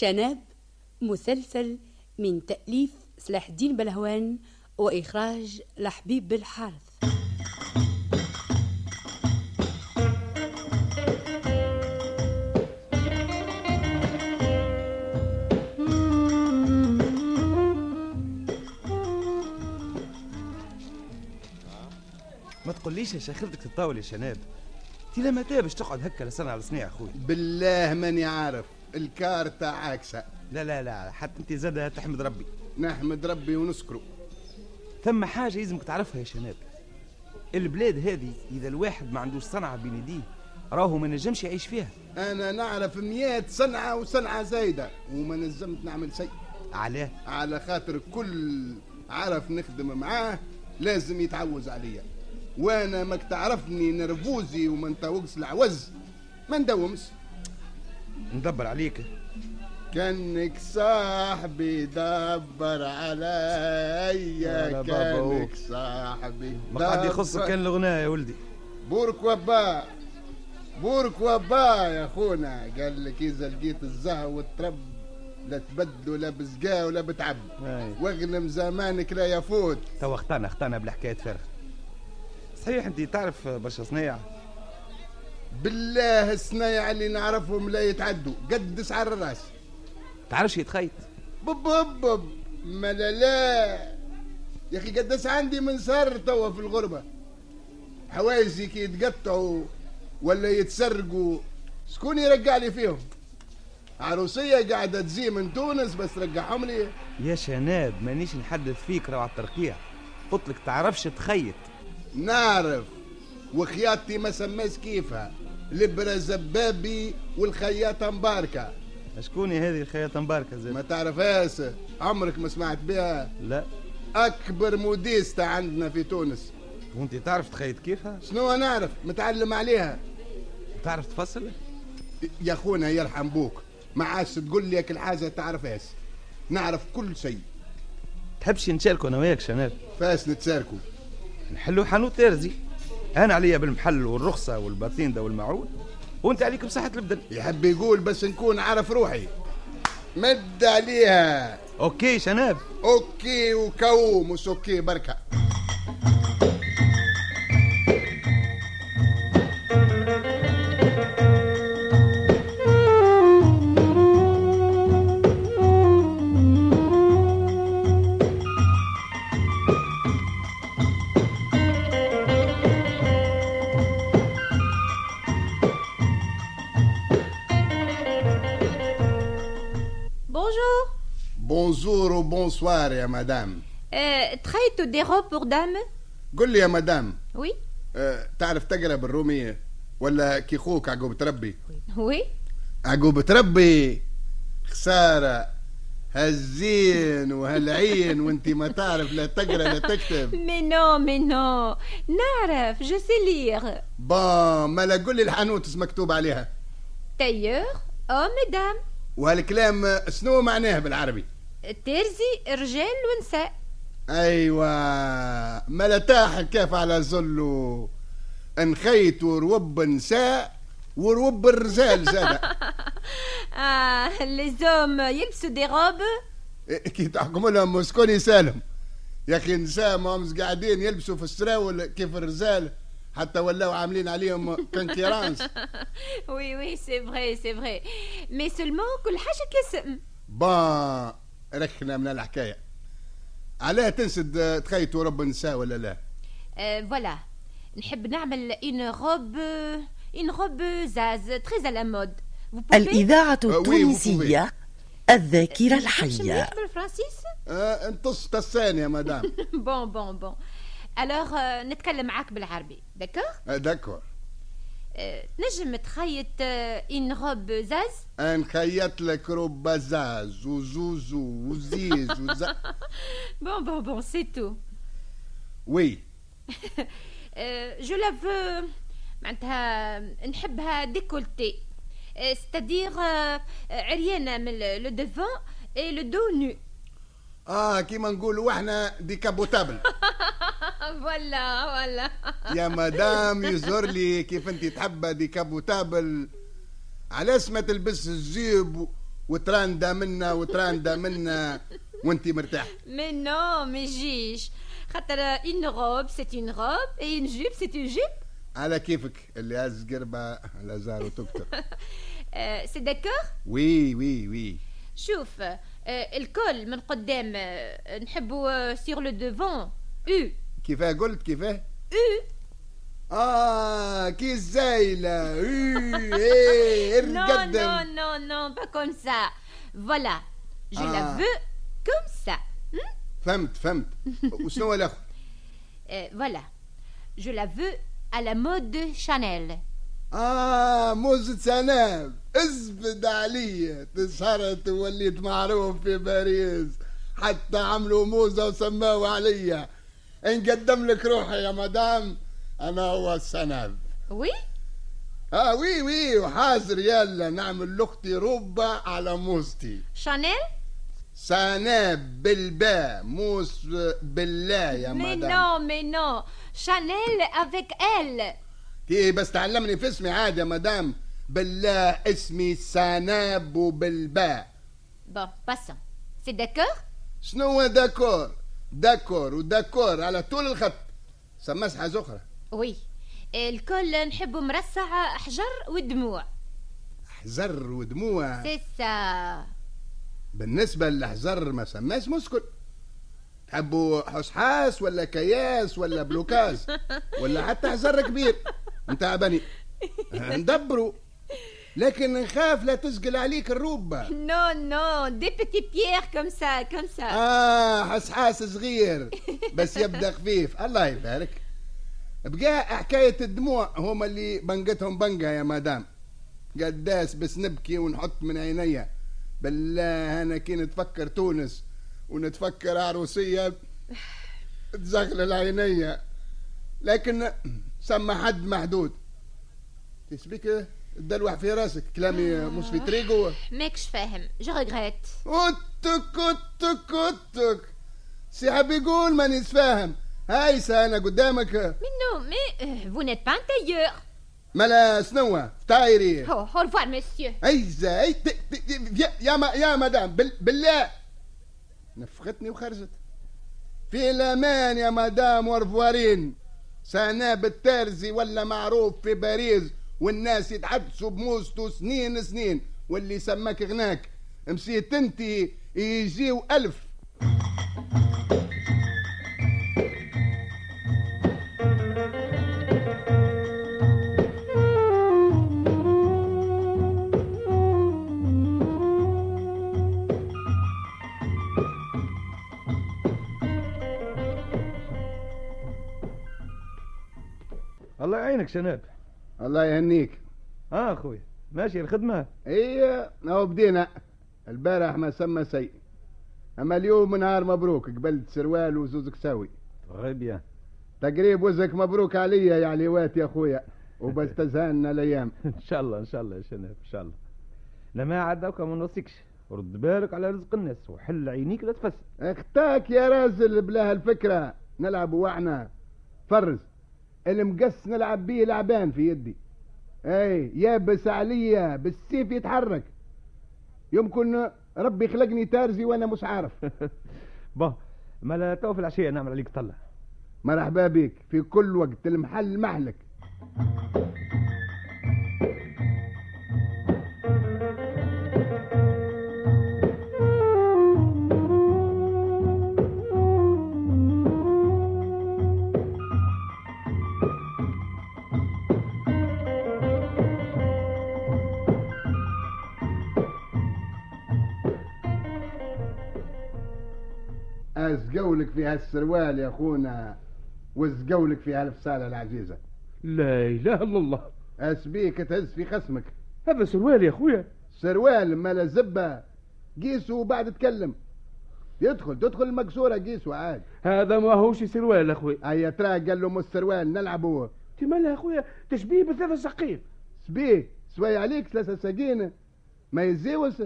شناب مسلسل من تأليف سلاح الدين بلهوان وإخراج لحبيب بالحارث. ما تقوليش يا شيخ بدك تطاول يا شناب تي لما تا باش تقعد هكا لسنة على سنة يا أخوي. بالله ماني عارف. الكارتة عاكسة. لا لا لا حتى انت زاد تحمد ربي. نحمد ربي ونسكره ثم حاجة لازمك تعرفها يا شناب. البلاد هذه إذا الواحد ما عندوش صنعة بين يديه راهو ما نجمش يعيش فيها. أنا نعرف مئات صنعة وصنعة زايدة وما نجمت نعمل شيء. علاه. على خاطر كل عرف نخدم معاه لازم يتعوز عليا. وأنا ماك تعرفني نرفوزي وما نتوقس العوز ما ندومش. ندبر عليك. كأنك صاحبي دبر عليا. كأنك صاحبي ما قاعد يخصك كأن الغناء يا ولدي. بورك وبا بورك وبا يا خونا قال لك إذا لقيت الزهر والترب لا تبد ولا بزقا ولا بتعب. واغنم زمانك لا يفوت. تو اختانا اختانا بالحكاية فارغ صحيح أنت تعرف برشا صنايع بالله الصنايع اللي نعرفهم لا يتعدوا. قد سعر الراس. تعرفش يتخيط؟ بب بب بب. ما لا لا. يا أخي قداش عندي من صار توا في الغربة. حوايجي كي يتقطعوا ولا يتسرقوا شكون يرجع لي فيهم. عروسية قاعدة تجي من تونس بس رجعهم لي. يا شناب مانيش نحدث فيك على الترقيع. قلت لك تعرفش تخيط. نعرف. وخياطتي ما سماش كيفها. الابرة زبابي والخياطة مباركة. شكون هذه الخياطة مباركة ما زاد تعرفهاش عمرك ما سمعت بها. لا. أكبر موديستا عندنا في تونس. وأنت تعرف تخيط كيفها؟ شنو نعرف؟ متعلم عليها. تعرف تفصل؟ يا خونا يرحم بوك. ما عادش تقول لي كل حاجة تعرفهاش نعرف كل شيء. تحبش نشاركوا أنا وياك شناب فاس نتساركوا نحلوا حانوت ترزي أنا عليا بالمحل والرخصة والباتيندا والمعون وأنت عليك بصحة البدن. يحب يقول بس نكون عارف روحي. مد عليها. OK شناب. OK وكو مش OK Bonjour و bonsoir يا مدام Euh, trade des robes pour dames قل لي يا مدام Oui. أه تعرف تقرا بالرومية ولا كي خوك عقوب تربي Oui. عقوب تربي خسارة هالزين وهالعين وانت ما تعرف لا تقرأ لا تكتب Mais non, mais non. نعرف, je sais lire. Bon ما لا قول لي الحانوت مكتوب عليها homme et dame. وهالكلام شنو معناه بالعربي ترزي رجال ونساء. أيوه. ما لا تاح كيف على زلو؟ انخيت وروب نساء وروب الرجال زاد. les hommes يلبسوا des robes كي تحكم لهم مسكون يسالم يا أخي النساء ما هم قاعدين يلبسوا في السراول كيف الرجال؟ حتى ولاو عاملين عليهم كونكيرانس. Oui, oui, c'est vrai, c'est vrai. Mais seulement كل حاجة كاسم. با رخنا من الحكاية. علاه تنسد تخيط ورب النساء ولا لا؟ Euh, voilà. نحب نعمل très à la mode. Vous pouvez الإذاعة oui, vous التونسية الذاكرة تمشي الحية. مليح بالفرنسيس آه انتص يا مدام. Bon bon bon alors نتكلم معاك بالعربي آه d'accord آه، تنجم تخيط une robe زاز. نخيط لك روب بزاز وزوزو وزيز وزا bon bon bon c'est tout oui je la veux معناتها نحبها décolletée. C'est-à-dire عريانة من le devant Et le dos nu آه كيما نقولوا إحنا décapotable. Voilà voilà. يا مدام يظهر لي كيف انت تحبها décapotable علاش ما تلبس ال jupe وتراندا منا وتراندا منا وانت مرتاح Mais non ما يجيش خاطر une robe c'est une robe et une jupe c'est une jupe على كيفك اللي هز قربة على زار وتكتر C'est d'accord oui oui oui. شوف آه، le col من قدام آه، نحبوا sur le devant haut كيفاه؟ قلت كيفاه؟ أو آه كي الزايلة. إيه Non, non, non, non, pas comme ça. Voilà, je la Ah. veux comme ça. Hmm? فهمت فهمت. وشنو الآخر؟ Euh, voilà, je la veux à la mode Chanel. آه موزة سناب اثبت عليا تسهرت ووليت معروف في باريس. حتى عملوا موزة وسماوا عليا. نقدم لك روحي يا مدام أنا هو السناب Oui آه oui oui وحاضر يلا نعمل لأختي ربة على موزتي. Chanel سناب بالباء موس بالله يا مدام. non, mais non. Chanel avec elle. كي بس تعلمني في اسمي عادي يا مدام. بالله اسمي سناب وبالباء Bon, passons. C'est d'accord شنو هو d'accord d'accord و d'accord على طول الخط سماس حاجة أخرى Oui. Le col نحبوا مرصع حجر ودموع. حزر ودموع ça. بالنسبة للحزر ما سماش مسكت تحبوا حسحاس ولا كياس ولا بلوكاز ولا حتى حزر كبير انت بني ندبروا لكن نخاف لا تسقل عليك الروبة Non, non, des petites pierres comme ça, comme ça. آه حسحاس صغير بس يبدأ خفيف. الله يبارك. بقى حكاية الدموع هما اللي بنقتهم بنقة يا مدام. قداس بس نبكي ونحط من عينيا. بالله أنا كي نتفكر تونس ونتفكر عروسية تزغلل عينيا. لكن سمى حد محدود. تسبيك الدلوح في راسك كلامي مش في طريقه. ماكش فاهم. Je regrette اتك اتك اتك سي حاب يقول ماني فاهم هاي أنا قدامك. Euh, vous n'êtes pas un tailleur. ملا سنوة تايري Oh, au revoir, monsieur. ايزا أي ت- يا يا, ما يا مدام بال بالله. نفختني وخرجت. في الأمان يا مدام ورفوارين سناب الترزي ولا معروف في باريس. والناس يتحدثوا بموسته سنين سنين واللي سماك غناك مسيت انت يجيو ألف. الله يعينك شناب. الله يهنيك. آه أخوي. ماشي الخدمة؟ إيه أهو بدينا. البارح ما سمى شيء أما اليوم نهار مبروك قبلت سروال وزوزك ساوي. غير بيان تقريب وزك مبروك عليا يا عليوات يا أخويا وبس تزهقنا الأيام. إن شاء الله إن شاء الله يا شناب إن شاء الله. لا ما عاد دوكا ما نوصيكش. رد بالك على رزق الناس وحل عينيك لا تفسد اختاك يا رازل بلا هالفكرة نلعب وعنا فرز. المقص نلعب بيه لعبان في يدي. أي يابس عليا بالسيف يتحرك. يمكن ربي خلقني تارزي وأنا مش عارف. با ما لا تو في العشية نعمل عليك طلع مرحبا بك في كل وقت المحل محلك. ازقولك في هالسروال يا أخونا وازقولك في هالفصالة العزيزة. لا إله إلا الله. أسبيك تهز في خصمك. هذا سروال يا أخويا. سروال مال زبة. قيسه وبعد تكلم. يدخل تدخل المكسورة قيسه عاد. هذا ما هوش سروال اخويا أي ترى قال له نلعبوا أنت مالها يا أخويا؟ تشبيه بثلاثة ساقين سبيه سوي عليك ثلاثة ساقين ما يزيوس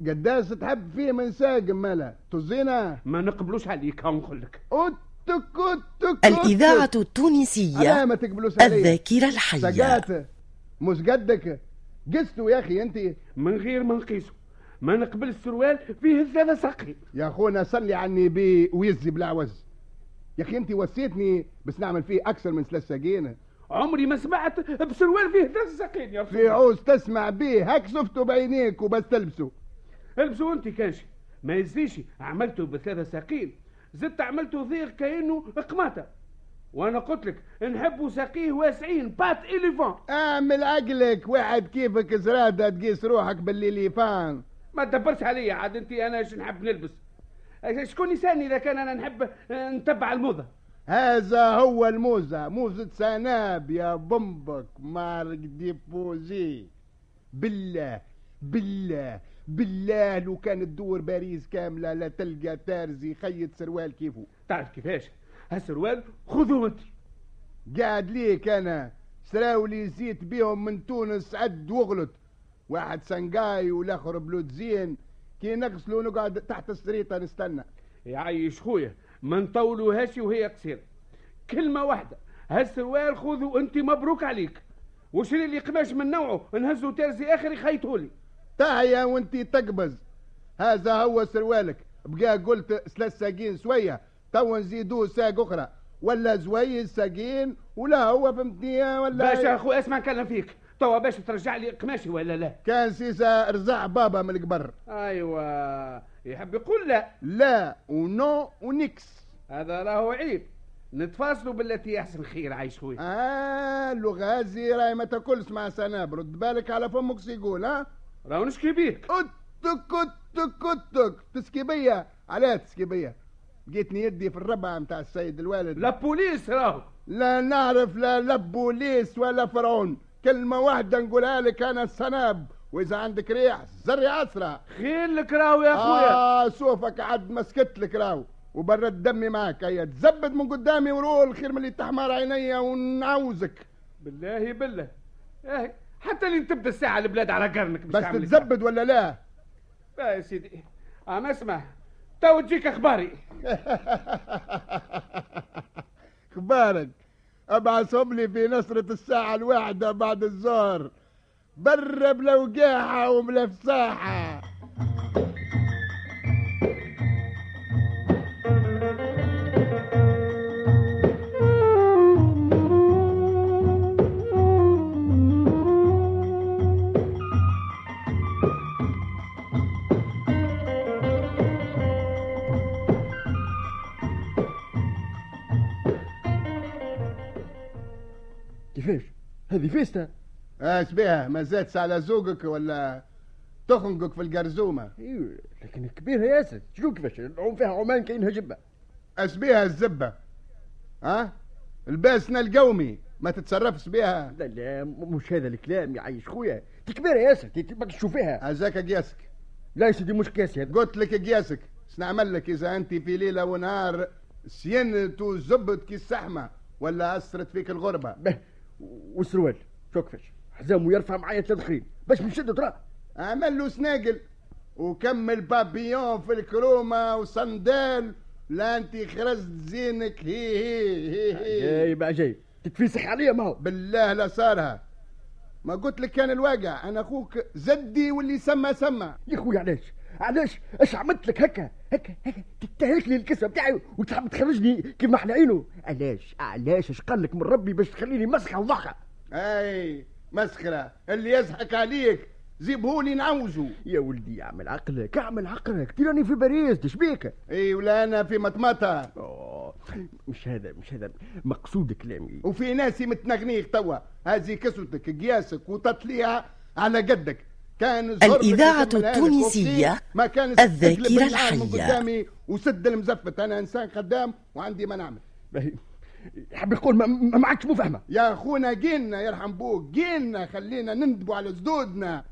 قداس تحب فيه من ساق مالا تزينا ما نقبلوش عليك ها نقول لك. اتك اتك الإذاعة لا التونسية ما تقبلوش علي الذاكرة الحية. سقات. مش قدك. قستوا يا أخي أنت. من غير ما نقيسه ما نقبل السروال فيه ثلاثة ساقين يا أخونا صلي عني بي ويزي بالعوز يا أخي أنت وسيتني بس نعمل فيه أكثر من ثلاث ساقين. عمري ما سمعت بسروال فيه ثلاثة ساقين يا رسول في عوز تسمع بيه. هاك شفته بعينيك وبس تلبسه البسوا انت كانش ما يزيش عملته بثلاثة ساقين زدت عملته ضيق كأنه قماطة وأنا قلت لك نحبوا ساقيه واسعين. بات اليفان اعمل عقلك واحد كيفك زرادة تقيس روحك بالليليفان ما تدبرش عليا. عاد انت أنا إيش نحب نلبس؟ شكون يسألني إذا كان أنا نحب نتبع الموضه هذا هو الموزة. موزة سناب يا بمبك. مارك ديبوزي. بالله بالله. بالله لو كانت تدور باريس كاملة لا تلقى تارزي خيط سروال كيفه تعرف كيفاش؟ هالسروال خذوه انت. قاعد ليك أنا. سراولي زيت بيهم من تونس عد وغلط. واحد سنغاي والآخر بلوتزين كي نغسلوا نقعد تحت السريطة نستنى. يعيش خويا ما نطولوهاش وهي قصيرة. كلمة واحدة. هالسروال خذه انت مبروك عليك. وشري لي قماش من نوعه؟ نهزه ترزي آخر يخيطه تاهيا وانت تقبز. هذا هو سروالك. بقى قلت ثلاث ساقين سوية. تو نزيدوه ساق أخرى. ولا زوي ساقين ولا هو فهمتني ولا باشا أخو اسمع نكلم فيك. توا باش ترجع لي قماشي ولا لا؟ كان سيسا رزع بابا من القبر. أيوه. يحب يقول لا. لا و no ونكس. هذا راهو عيب. نتفاصلوا بالتي احسن خير عايش خويا. آه لغازي راي ما تاكلش مع سناب. رد بالك على فمك سيقول ها؟ راهو نشكي بيك اتك اتك اتك تسكي بيا علاه تسكي بيا لقيتني يدي في الربع متاع السيد الوالد. لا بوليس راهو. لا نعرف لا لا بوليس ولا فرعون. كلمة واحدة نقولها لك أنا السناب. وإذا عندك ريح زري عسرة. خير لك راهو يا خويا آه شوفك عد مسكت لك راو وبرد دمي معك هيا تزبد من قدامي ورول خير من اللي تحمر عينيا ونعوزك. بالله بالله. إيه، حتى اللي تبدا الساعة البلاد على قرنك باش بس تتزبد ولا لا؟ لا يا سيدي. اما اسمع. تو تجيك أخباري. أخبارك؟ أبعثهم لي في نصرة الساعة الواحدة بعد الظهر. برا بلا وقاحة هذه فيستا. إيش بيها؟ ما زادش على ذوقك ولا تخنقك في القرزومة؟ إيوه لكن كبيرة ياسر. شنو كيفاش؟ العوم فيها عمان كاينها جبة. إيش بيها الزبة؟ ها؟ الباسنا القومي ما تتصرفش بيها. لا لا مش هذا الكلام يعيش خويا. دي كبيرة ياسر تبقى تشوفيها. هذاك قياسك. لا يا سيدي مش كاسي هذا قلت لك قياسك. سنعمل لك إذا أنت في ليلة ونهار سينت وزبط كي السحمة ولا أثرت فيك الغربة؟ به والسروال شو كيفاش حزام ويرفع معايا تدخين باش نشد ترى أعمل له سناقل. وكمل بابيون في الكرومة وصندال. لا انت خرزت زينك هي هي هي هي. جايب عجايب. تتفيسخ عليا ما هو. بالله لا صارها ما قلت لك كان الواقع. أنا أخوك زدي واللي سمى سمى. يا خويا علاش؟ علاش؟ اش عملت لك هكا؟ هكا هكا تتهلك لي الكسه بتاعي وتحب تخرجني كيف ما إحنا عينه علاش؟ علاش؟ اش قال لك من ربي باش تخليني مسخه وضحكة؟ أي مسخرة. اللي يضحك عليك زيبهولي نعوزه يا ولدي اعمل عقلك اعمل عقلك. تراني في باريس تشبيك أي ولا أنا في مطمطة. أوه، مش هذا مش هذا. مقصود كلامي. وفي ناس متنغنيك توا. هذه كسوتك قياسك وتطليها على قدك. الإذاعة. التونسية وكي ما كان الذاكرة الحية. وسد المزفت. أنا إنسان خدام وعندي ما نعمل باهي يحب يقول ما, ما عادش مفهمه يا أخونا جينا يرحم بوك. جينا خلينا نندبوا على زدودنا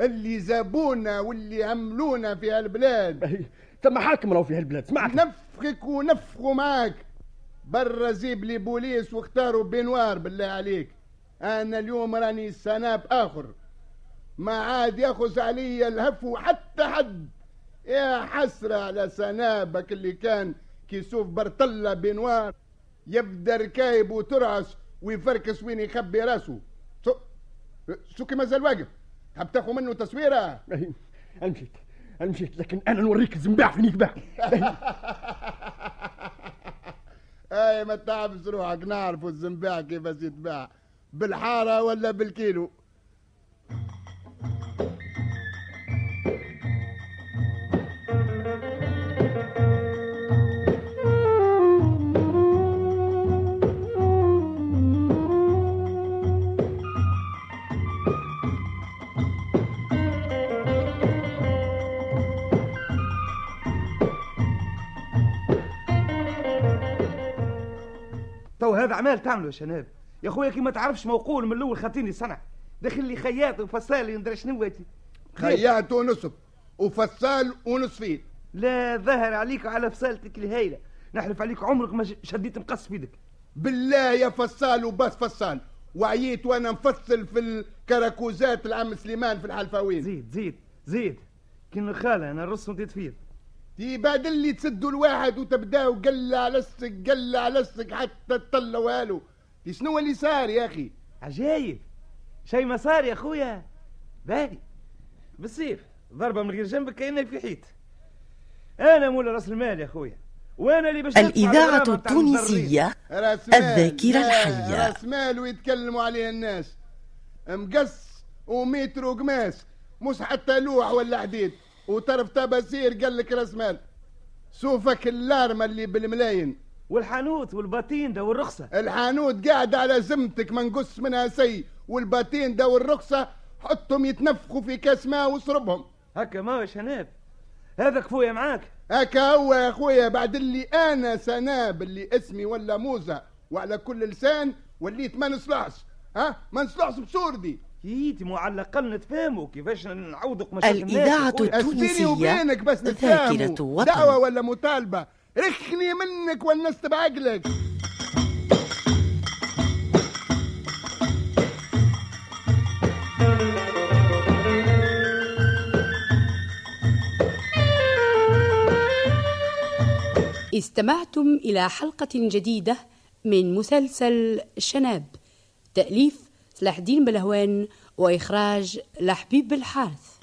اللي زابونا واللي عملونا في هالبلاد. باهي ثم حاكم راهو في هالبلاد. سمعت نفخك ونفخوا معاك. برا زيب لي بوليس واختاروا بنوار بالله عليك. أنا اليوم راني سناب آخر. ما عاد ياخذ علي الهفو حتى حد. يا حسرة على سنابك اللي كان كيسوف برطلة بنوار. يبدا ركايب وترعس ويفركس وين يخبي راسه. سو سوكي مازال واقف. حاب تاخذ منه تصويرة. مشيت مشيت لكن أنا نوريك الزنباع فين يتباع أي ما تعبس روحك نعرفوا الزنباع كيفاش يتباع بالحارة ولا بالكيلو؟ هذا عمال تعمله يا شناب. يا خويا كي ما تعرفش موقول من الأول خاطيني صنع. داخل لي خياط وفصال ندري شنو خياط. ونصف وفصال ونصفين. لا ظهر عليك على فصالتك الهايلة. نحلف عليك عمرك ما شديت مقص في يدك. بالله يا فصال وباس فصال وعييت وأنا مفصل في الكراكوزات العم سليمان في الحلفاوين. زيد زيد زيد. كي نخالة أنا الرص وديت فيه. تبادل اللي تسدوا الواحد وتبداوا قلة على السك قلة على السك حتى تطلعوا هالو دي شنو اللي صار يا أخي؟ عجايب. شيء ما صار يا خويا باهي بالسيف ضربة من غير جنبك كأنها في حيط. أنا مولا راس المال يا خويا وأنا اللي باش الإذاعة. التونسية رأس مال. الذاكرة الحية. رأس مال ويتكلموا عليه الناس. مقص ومتر وقماس مش حتى لوح ولا حديد. وطرف تباسير قال لك راس مال سوفك اللارمة اللي بالملاين والحانوت والباتين ده والرخصة. الحانوت قاعد على زمتك ما نقص منها سي والباتين ده والرخصة حطهم يتنفخوا في كاس ماء واشربهم هكا ما شناب؟ هذا كفويا معاك. هكا هو يا أخويا بعد اللي أنا سناب اللي اسمي ولا موزة وعلى كل لسان وليت ما نصلحش. ها؟ ما نصلحش بصوردي ييتي مو على الأقل نتفاهموا كيفاش نعوضك مشاكل الإذاعة التونسية وبينك بس ذاكرة وطن دعوة ولا مطالبة؟ رخني منك ونست بعقلك استمعتم إلى حلقة جديدة من مسلسل شناب تأليف سلاح الدين بلهوان وإخراج لحبيب بالحارث